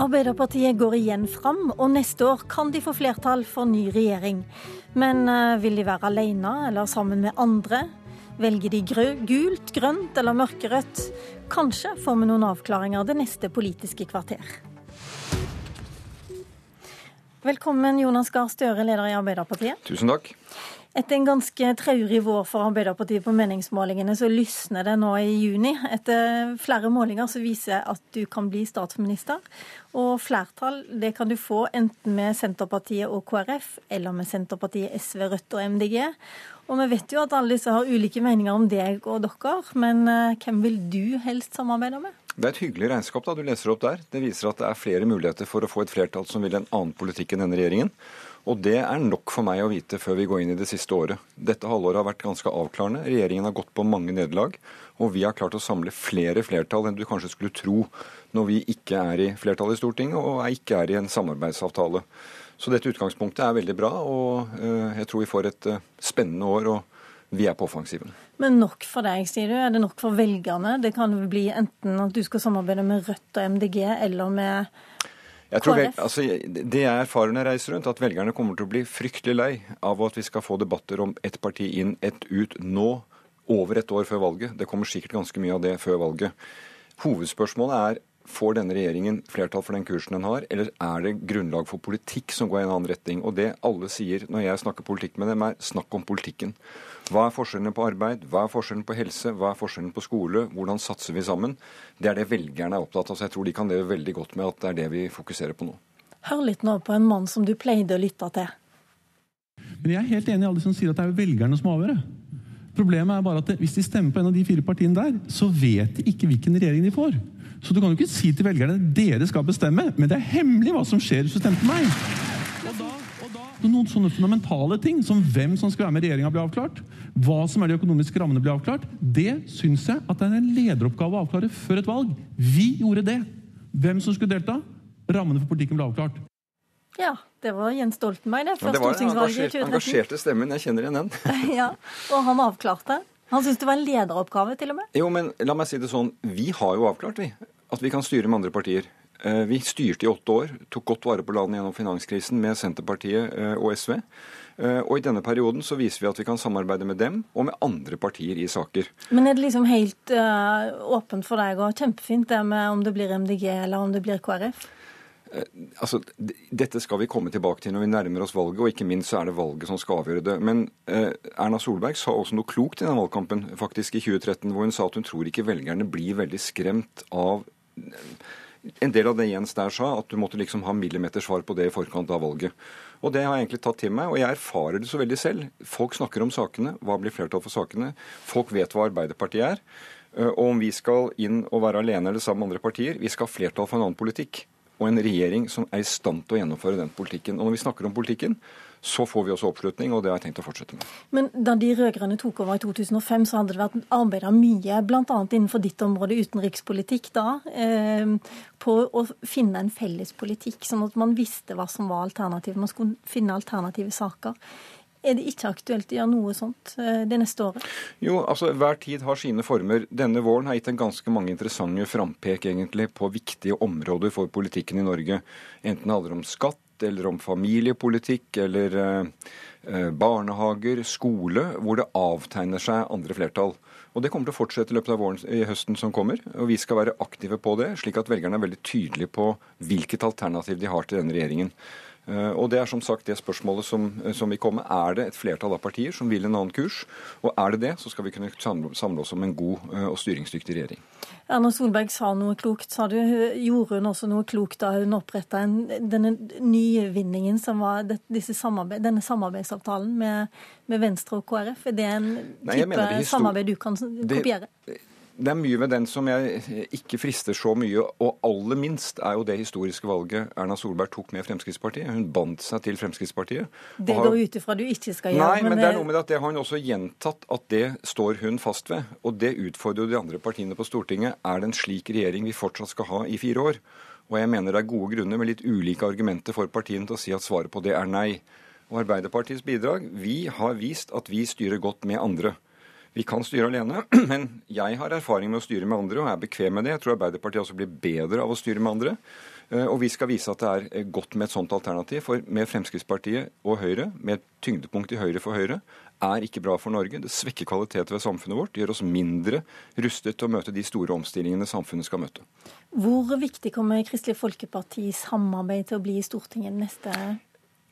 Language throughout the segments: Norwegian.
Arbeiderpartiet går igjen fram, og neste år kan de få flertall for ny regjering. Men eh, vil de være alene eller sammen med andre? Velger de gult, grønt eller mørkerødt? Kanskje får vi noen avklaringer det neste Politiske kvarter. Velkommen, Jonas Gahr Støre, leder i Arbeiderpartiet. Tusen takk. Etter en ganske traurig vår for Arbeiderpartiet på meningsmålingene, så lysner det nå i juni. Etter flere målinger så viser at du kan bli statsminister. Og flertall det kan du få enten med Senterpartiet og KrF, eller med Senterpartiet, SV, Rødt og MDG. Og vi vet jo at alle disse har ulike meninger om deg og dere, men eh, hvem vil du helst samarbeide med? Det er et hyggelig regnskap da du leser opp der. Det viser at det er flere muligheter for å få et flertall som vil en annen politikk enn denne regjeringen. Og det er nok for meg å vite før vi går inn i det siste året. Dette halvåret har vært ganske avklarende. Regjeringen har gått på mange nederlag. Og vi har klart å samle flere flertall enn du kanskje skulle tro når vi ikke er i flertallet i Stortinget og ikke er i en samarbeidsavtale. Så dette utgangspunktet er veldig bra, og eh, jeg tror vi får et eh, spennende år. og vi er på offensiven. Men nok for deg, sier du. Er det nok for velgerne? Det kan bli enten at du skal samarbeide med Rødt og MDG, eller med jeg tror vel, altså, Det jeg erfarer når jeg reiser rundt, at velgerne kommer til å bli fryktelig lei av at vi skal få debatter om ett parti inn, ett ut nå, over et år før valget. Det kommer sikkert ganske mye av det før valget. Hovedspørsmålet er Får denne regjeringen flertall for den kursen den har, eller er det grunnlag for politikk som går i en annen retning? Og det alle sier når jeg snakker politikk med dem, er snakk om politikken. Hva er forskjellene på arbeid, hva er forskjellen på helse, hva er forskjellen på skole, hvordan satser vi sammen? Det er det velgerne er opptatt av. Så jeg tror de kan leve veldig godt med at det er det vi fokuserer på nå. Hør litt nå på en mann som du pleide å lytte til. Men jeg er helt enig i alle som sier at det er velgerne som avgjør det. Problemet er bare at hvis de stemmer på en av de fire partiene der, så vet de ikke hvilken regjering de får. Så du kan jo ikke si til velgerne dere skal bestemme, men det er hemmelig hva som skjer hvis du stemmer meg. Og da, og da, noen sånne fundamentale ting som hvem som skal være med i regjeringa, blir avklart. Hva som er de økonomiske rammene, blir avklart. Det syns jeg at det er en lederoppgave å avklare før et valg. Vi gjorde det. Hvem som skulle delta. Rammene for politikken ble avklart. Ja, det var Jens Stoltenberg, det. Før stortingsvalget i 2013. Engasjerte stemmen. Jeg kjenner igjen den. ja, Og han avklarte. Han syntes det var en lederoppgave, til og med? Jo, men la meg si det sånn. Vi har jo avklart, vi. At vi kan styre med andre partier. Eh, vi styrte i åtte år, tok godt vare på landet gjennom finanskrisen med Senterpartiet eh, og SV. Eh, og i denne perioden så viser vi at vi kan samarbeide med dem og med andre partier i saker. Men er det liksom helt uh, åpent for deg og kjempefint det med om det blir MDG eller om det blir KrF? Eh, altså, Dette skal vi komme tilbake til når vi nærmer oss valget, og ikke minst så er det valget som skal avgjøre det. Men eh, Erna Solberg sa også noe klokt i den valgkampen faktisk i 2013, hvor hun sa at hun tror ikke velgerne blir veldig skremt av eh, en del av det Jens der sa, at du måtte liksom ha millimetersvar på det i forkant av valget. Og det har jeg egentlig tatt til meg, og jeg erfarer det så veldig selv. Folk snakker om sakene. Hva blir flertall for sakene? Folk vet hva Arbeiderpartiet er. Eh, og om vi skal inn og være alene eller sammen med andre partier, vi skal ha flertall for en annen politikk og en regjering som er i stand til å gjennomføre den politikken. Og når vi snakker om politikken, så får vi også oppslutning, og det har jeg tenkt å fortsette med. Men da de rød-grønne tok over i 2005, så hadde det vært arbeida mye, bl.a. innenfor ditt område, utenrikspolitikk, da, eh, på å finne en felles politikk, sånn at man visste hva som var alternativet. Man skulle finne alternative saker. Er det ikke aktuelt å gjøre noe sånt eh, det neste året? Jo, altså hver tid har sine former. Denne våren har gitt en ganske mange interessante frampek egentlig på viktige områder for politikken i Norge. Enten det handler om skatt, eller om familiepolitikk, eller eh, eh, barnehager, skole, hvor det avtegner seg andre flertall. Og Det kommer til å fortsette i løpet av våren i høsten som kommer. og Vi skal være aktive på det, slik at velgerne er veldig tydelige på hvilket alternativ de har til denne regjeringen. Eh, og Det er som sagt det spørsmålet som, eh, som vil komme. Er det et flertall av partier som vil en annen kurs? Og er det det, så skal vi kunne samle oss om en god eh, og styringsdyktig regjering. Erna Solberg sa noe klokt, sa du. Gjorde hun også noe klokt da hun oppretta denne nyvinningen som var samarbeid, denne samarbeidsavtalen med, med, Venstre og KrF? Er det en type Nei, samarbeid du kan kopiere? Det, det er mye ved den som jeg ikke frister så mye, og aller minst er jo det historiske valget Erna Solberg tok med Fremskrittspartiet. Hun bandt seg til Fremskrittspartiet. Det går ut ifra du ikke skal gjøre. Nei, men, men det er noe med at det har hun også gjentatt at det står hun fast ved. Og det utfordrer jo de andre partiene på Stortinget. Er det en slik regjering vi fortsatt skal ha i fire år? Og jeg mener det er gode grunner med litt ulike argumenter for partiene til å si at svaret på det er nei. Og Arbeiderpartiets bidrag Vi har vist at vi styrer godt med andre. Vi kan styre alene, men jeg har erfaring med å styre med andre og er bekvem med det. Jeg tror Arbeiderpartiet også blir bedre av å styre med andre. Eh, og vi skal vise at det er godt med et sånt alternativ. For med Fremskrittspartiet og Høyre, med tyngdepunkt i Høyre for Høyre, er ikke bra for Norge. Det svekker kvaliteten ved samfunnet vårt. Det gjør oss mindre rustet til å møte de store omstillingene samfunnet skal møte. Hvor viktig kommer Kristelig Folkepartis samarbeid til å bli i Stortinget neste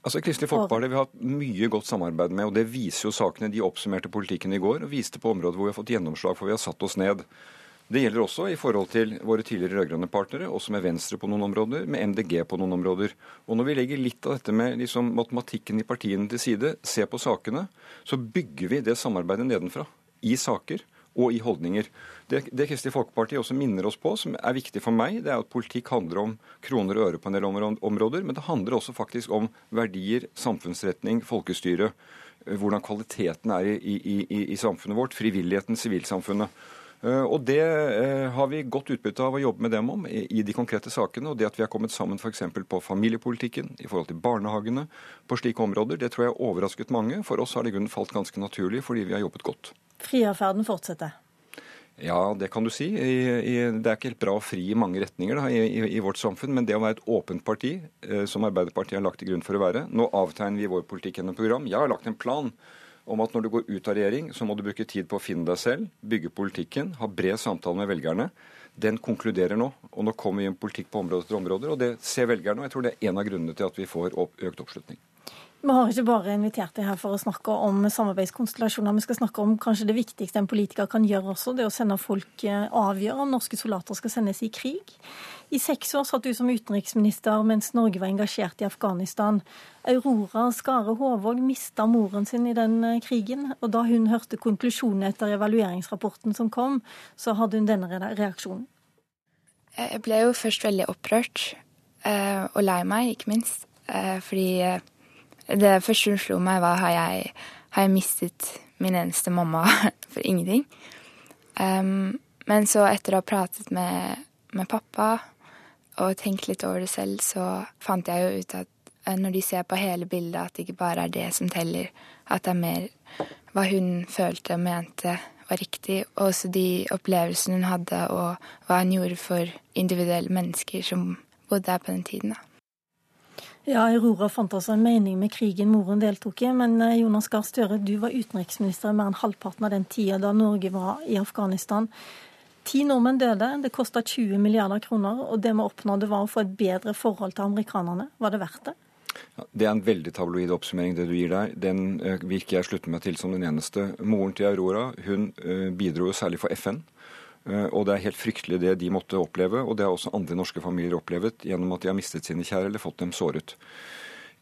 Altså, Kristelig Folkeparti vi har hatt mye godt samarbeid med, og det viser jo sakene. De oppsummerte politikken i går og viste på områder hvor vi har fått gjennomslag, for vi har satt oss ned. Det gjelder også i forhold til våre tidligere rød-grønne partnere, også med Venstre på noen områder, med MDG på noen områder. Og når vi legger litt av dette med liksom matematikken i partiene til side, ser på sakene, så bygger vi det samarbeidet nedenfra. I saker og i holdninger. Det, det Kristelig Folkeparti også minner oss på, som er viktig for meg, det er at politikk handler om kroner og øre på en del områder, men det handler også faktisk om verdier, samfunnsretning, folkestyre. Hvordan kvaliteten er i, i, i, i samfunnet vårt, frivilligheten, sivilsamfunnet. Eh, og Det eh, har vi godt utbytte av å jobbe med dem om i de konkrete sakene. og Det at vi har kommet sammen f.eks. på familiepolitikken, i forhold til barnehagene, på slike områder, det tror jeg har overrasket mange. For oss har det i grunnen falt ganske naturlig, fordi vi har jobbet godt. Friavferden fortsetter? Ja, det kan du si. det er ikke helt bra å fri i mange retninger da, i, vårt samfunn, men det å være et åpent parti, eh, som Arbeiderpartiet har lagt til grunn for å være Nå avtegner vi vår politikk gjennom program. Jeg har lagt en plan om at når du går ut av regjering, så må du bruke tid på å finne deg selv, bygge politikken, ha bred samtale med velgerne. Den konkluderer nå. Og nå kommer vi en politikk på område etter områder, og det ser velgerne. Og jeg tror det er en av grunnene til at vi får økt oppslutning. Vi har ikke bare invitert deg her for å snakke om samarbeidskonstellasjoner. Vi skal snakke om kanskje det viktigste en politiker kan gjøre også, det å sende folk eh, avgjøre om norske soldater skal sendes i krig. I seks år satt du som utenriksminister mens Norge var engasjert i Afghanistan. Aurora Skare Håvåg mista moren sin i den eh, krigen, og da hun hørte konklusjonen etter evalueringsrapporten som kom, så hadde hun denne reaksjonen. Jeg ble jo først veldig opprørt, eh, og lei meg, ikke minst, fordi det første hun slo meg, var har jeg, har jeg mistet min eneste mamma for ingenting. Um, men så etter å ha pratet med, med, pappa og tenkt litt over det selv, så fant jeg jo ut at eh, når de ser på hele bildet, at det ikke bare er det som teller, at det er mer hva hun følte og mente var riktig, og også de opplevelsene hun hadde, og hva hun gjorde for individuelle mennesker som bodde der på den tiden. da. Ja, Aurora fant altså en mening med krigen moren deltok i. Men eh, Jonas Gahr Støre, du var utenriksminister i mer enn halvparten av den tida da Norge var i Afghanistan. Ti nordmenn døde, det kosta 20 milliarder kroner, og det vi oppnådde var å få et bedre forhold til amerikanerne. Var det verdt det? Ja, det er en veldig tabloid oppsummering det du gir der. Den uh, vil ikke jeg slutte meg til som den eneste. Moren til Aurora hun uh, bidro jo særlig for FN. Eh, og det er helt fryktelig det de måtte oppleve, og det har også andre norske familier opplevet gjennom at de har mistet sine kjære eller fått dem såret.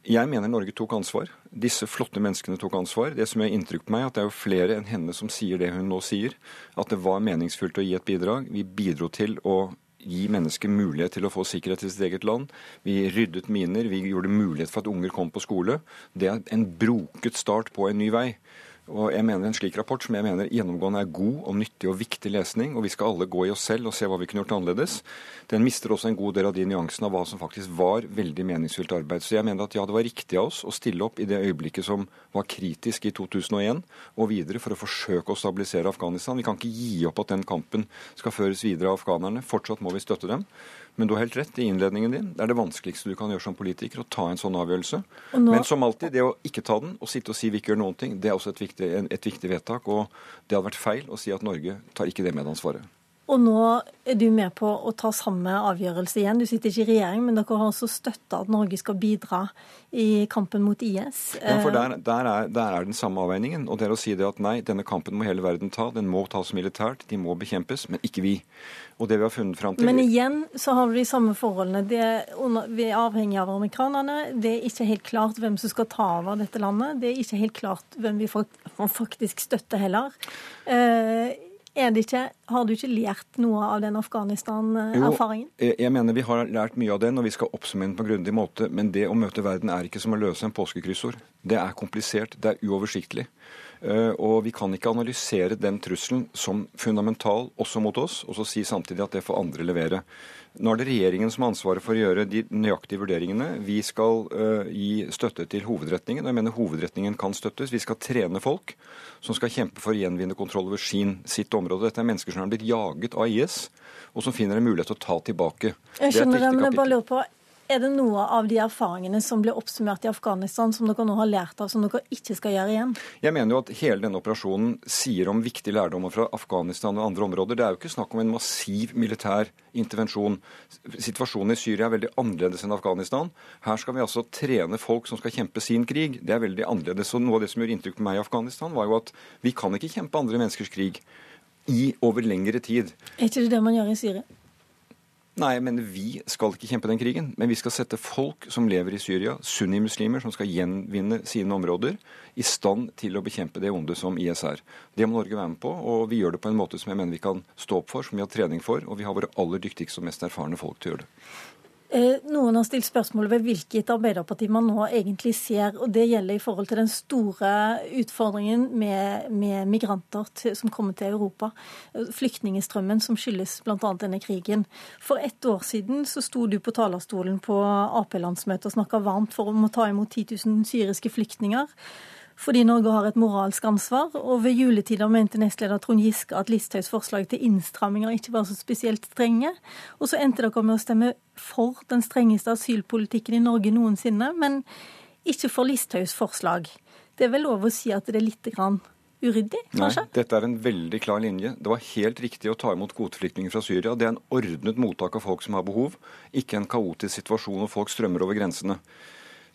Jeg mener Norge tok ansvar. Disse flotte menneskene tok ansvar. Det som gjør inntrykk på meg, at det er jo flere enn henne som sier det hun nå sier. At det var meningsfullt å gi et bidrag. Vi bidro til å gi mennesker mulighet til å få sikkerhet i sitt eget land. Vi ryddet miner, vi gjorde mulighet for at unger kom på skole. Det er en broket start på en ny vei. Og jeg mener En slik rapport som jeg mener gjennomgående er god og nyttig og viktig lesning, og vi skal alle gå i oss selv og se hva vi kunne gjort annerledes, den mister også en god del av de nyansene av hva som faktisk var veldig meningsfylt arbeid. Så jeg mener at ja, det var riktig av oss å stille opp i det øyeblikket som var kritisk i 2001, og videre for å forsøke å stabilisere Afghanistan. Vi kan ikke gi opp at den kampen skal føres videre av afghanerne. Fortsatt må vi støtte dem. Men du har helt rett i innledningen din. Det er det vanskeligste du kan gjøre som politiker, å ta en sånn avgjørelse. Nå... Men som alltid, det å ikke ta den og sitte og si vi ikke gjør noen ting, det er også et viktig, et viktig vedtak. Og det hadde vært feil å si at Norge tar ikke det medansvaret. Og nå er du med på å ta samme avgjørelse igjen. Du sitter ikke i regjering, men dere har også støtta at Norge skal bidra i kampen mot IS. Ja, for der, der, er, der, er, den samme avveiningen. Og det er å si det at nei, denne kampen må hele verden ta. Den må tas militært, de må bekjempes, men ikke vi. Og det vi har funnet fram til Men igjen så har vi de samme forholdene. Under, vi er avhengig av amerikanerne. Det er ikke helt klart hvem som skal ta over dette landet. Det er ikke helt klart hvem vi faktisk støtter heller. Eh, ikke, har du ikke lært noe av den Afghanistan-erfaringen? Jo, jeg mener vi har lært mye av den, og vi skal oppsummere den på grundig måte. Men det å møte verden er ikke som å løse en påskekryssord. Det er komplisert, det er uoversiktlig. Eh, og vi kan ikke analysere den trusselen som fundamental også mot oss, og så si samtidig at det får andre levere. Nå er det regjeringen som har ansvaret for å gjøre de nøyaktige vurderingene. Vi skal uh, gi støtte til hovedretningen, og jeg mener hovedretningen kan støttes. Vi skal trene folk som skal kjempe for å gjenvinne kontroll over sin, sitt område. Dette er mennesker som har blitt jaget av IS, og som finner en mulighet til å ta tilbake. Jeg skjønner det, men jeg bare lurer på, er det noe av de erfaringene som ble oppsummert i Afghanistan som dere nå har lært av, som dere ikke skal gjøre igjen? Jeg mener jo at hele denne operasjonen sier om viktige lærdommer fra Afghanistan og andre områder. Det er jo ikke snakk om en massiv militær intervensjon. Situasjonen i Syria er veldig annerledes enn Afghanistan. Her skal vi altså trene folk som skal kjempe sin krig. Det er veldig annerledes. Og noe av det som gjorde inntrykk på meg i Afghanistan, var jo at vi kan ikke kjempe andre menneskers krig i over lengre tid. Er ikke det det man gjør i Syria? Nei, men vi skal ikke kjempe den krigen. Men vi skal sette folk som lever i Syria, sunnimuslimer som skal gjenvinne sine områder, i stand til å bekjempe det onde som IS er. Det må Norge være med på, og vi gjør det på en måte som jeg mener vi kan stå opp for, som vi har trening for, og vi har våre aller dyktigste og mest erfarne folk til å gjøre det. Eh, noen har stilt spørsmål ved hvilket Arbeiderparti man nå egentlig ser. og Det gjelder i forhold til den store utfordringen med, med migranter til, som kommer til Europa. Flyktningstrømmen som skyldes bl.a. denne krigen. For ett år siden så sto du på talerstolen på Ap-landsmøtet og snakka varmt for om å ta imot 10 000 syriske flyktninger fordi Norge har et moralsk ansvar. Og ved juletider mente nestleder Trond Giske at Listhaugs forslag til innstramminger ikke var så spesielt strenge. Og så endte dere med å stemme for den strengeste asylpolitikken i Norge noensinne, men ikke for Listhaugs forslag. Det er vel lov å si at det er litt grann uryddig, kanskje? Nei, dette er en veldig klar linje. Det var helt riktig å ta imot kvoteflyktninger fra Syria. Det er en ordnet mottak av folk som har behov, ikke en kaotisk situasjon hvor folk strømmer over grensene.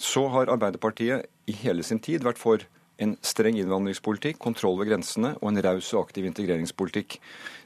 Så har Arbeiderpartiet i hele sin tid vært for en streng innvandringspolitikk, kontroll ved grensene og en raus og aktiv integreringspolitikk.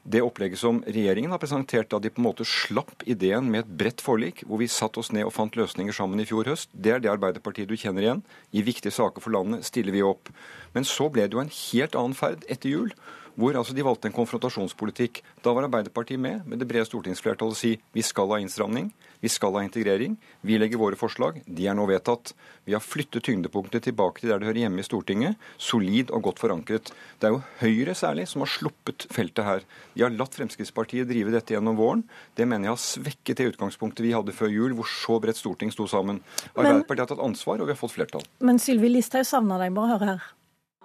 Det opplegget som regjeringen har presentert da de på en måte slapp ideen med et bredt forlik, hvor vi satte oss ned og fant løsninger sammen i fjor høst, det er det Arbeiderpartiet du kjenner igjen. I viktige saker for landet stiller vi opp. Men så ble det jo en helt annen ferd etter jul hvor altså de valgte en konfrontasjonspolitikk. Da var Arbeiderpartiet med med det brede stortingsflertallet si vi skal ha innstramning, vi skal ha integrering. Vi legger våre forslag, de er nå vedtatt. Vi har flyttet tyngdepunktet tilbake til der det hører hjemme i Stortinget, solid og godt forankret. Det er jo Høyre særlig som har sluppet feltet her. De har latt Fremskrittspartiet drive dette gjennom våren. Det mener jeg har svekket det utgangspunktet vi hadde før jul, hvor så bredt storting sto sammen. Arbeiderpartiet har tatt ansvar, og vi har fått flertall. Men Sylvi Listhaug savner deg, bare hør her.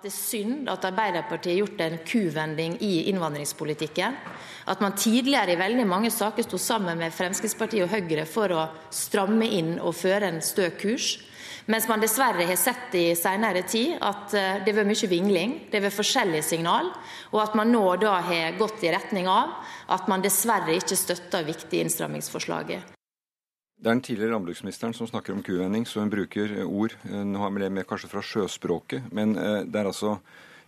Det er synd at Arbeiderpartiet har gjort en kuvending i innvandringspolitikken. At man tidligere i veldig mange saker sto sammen med Fremskrittspartiet og Høyre for å stramme inn og føre en stø kurs. Mens man dessverre har sett i senere tid at eh, det har vært mye vingling, det har vært forskjellige signal, og at man nå da har gått i retning av at man dessverre ikke støtter viktige innstrammingsforslaget. Det er den tidligere landbruksministeren som snakker om kuvending, så hun bruker eh, ord. Eh, nå har vi det med kanskje fra sjøspråket, men eh, det er altså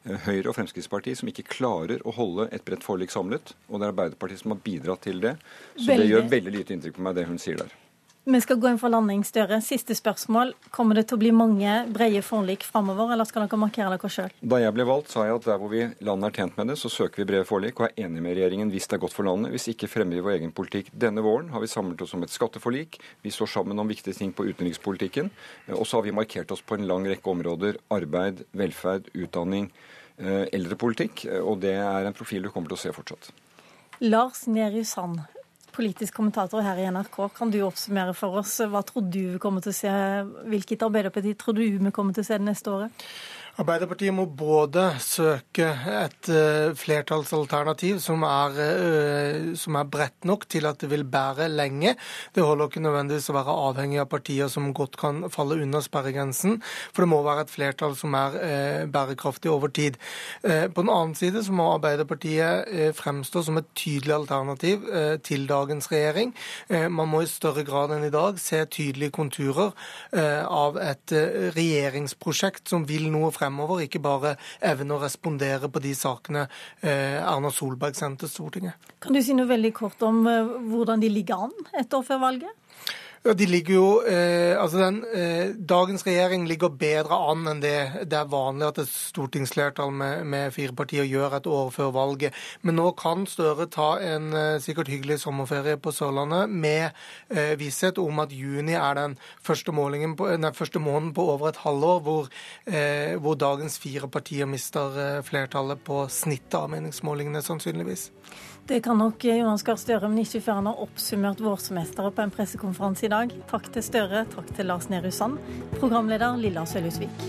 Høyre og Fremskrittspartiet som ikke klarer å holde et bredt forlik samlet. Og det er Arbeiderpartiet som har bidratt til det. Så veldig. det gjør veldig lite inntrykk på meg, det hun sier der. Vi skal gå inn for landingsdøra. Siste spørsmål. Kommer det til å bli mange brede forlik framover, eller skal dere markere dere sjøl? Da jeg ble valgt, sa jeg at der hvor vi landet er tjent med det, så søker vi brede forlik og er enig med regjeringen hvis det er godt for landet. Hvis ikke fremmer vi vår egen politikk. Denne våren har vi samlet oss om et skatteforlik. Vi står sammen om viktige ting på utenrikspolitikken. Og så har vi markert oss på en lang rekke områder. Arbeid, velferd, utdanning, eh, eldrepolitikk. Og det er en profil du kommer til å se fortsatt. Lars Nehru Sand, politisk kommentator her i NRK. Kan du oppsummere for oss hva tror du vi kommer til å se, hvilket Arbeiderparti tror du vi kommer til å se det neste året? Arbeiderpartiet må både søke et uh, flertallsalternativ som er, uh, som er, bredt nok til at det vil bære lenge. Det holder ikke nødvendigvis å være avhengig av partier som godt kan falle under sperregrensen. For det må være et flertall som er uh, bærekraftig over tid. På den annen side så må Arbeiderpartiet fremstå som et tydelig alternativ til dagens regjering. Man må i større grad enn i dag se tydelige konturer av et regjeringsprosjekt som vil noe frem fremover, ikke bare evne å respondere på de sakene eh, Erna Solberg sendte til Stortinget. Kan du si noe veldig kort om eh, hvordan de ligger an et år før valget? Ja, de ligger jo, eh, altså den, eh, Dagens regjering ligger bedre an enn det det er vanlig at et stortingsflertall med, med fire partier gjør et år før valget. Men nå kan Støre ta en eh, sikkert hyggelig sommerferie på Sørlandet med eh, visshet om at juni er den første, på, nei, første måneden på over et halvår hvor, eh, hvor dagens fire partier mister eh, flertallet på snittet av meningsmålingene, sannsynligvis. Det kan nok Jonas Gahr Støre, men ikke før han har oppsummert vårsemesteret på en pressekonferanse i dag. Takk til Støre, takk til Lars Nehru Sand, programleder Lilla Sølhusvik.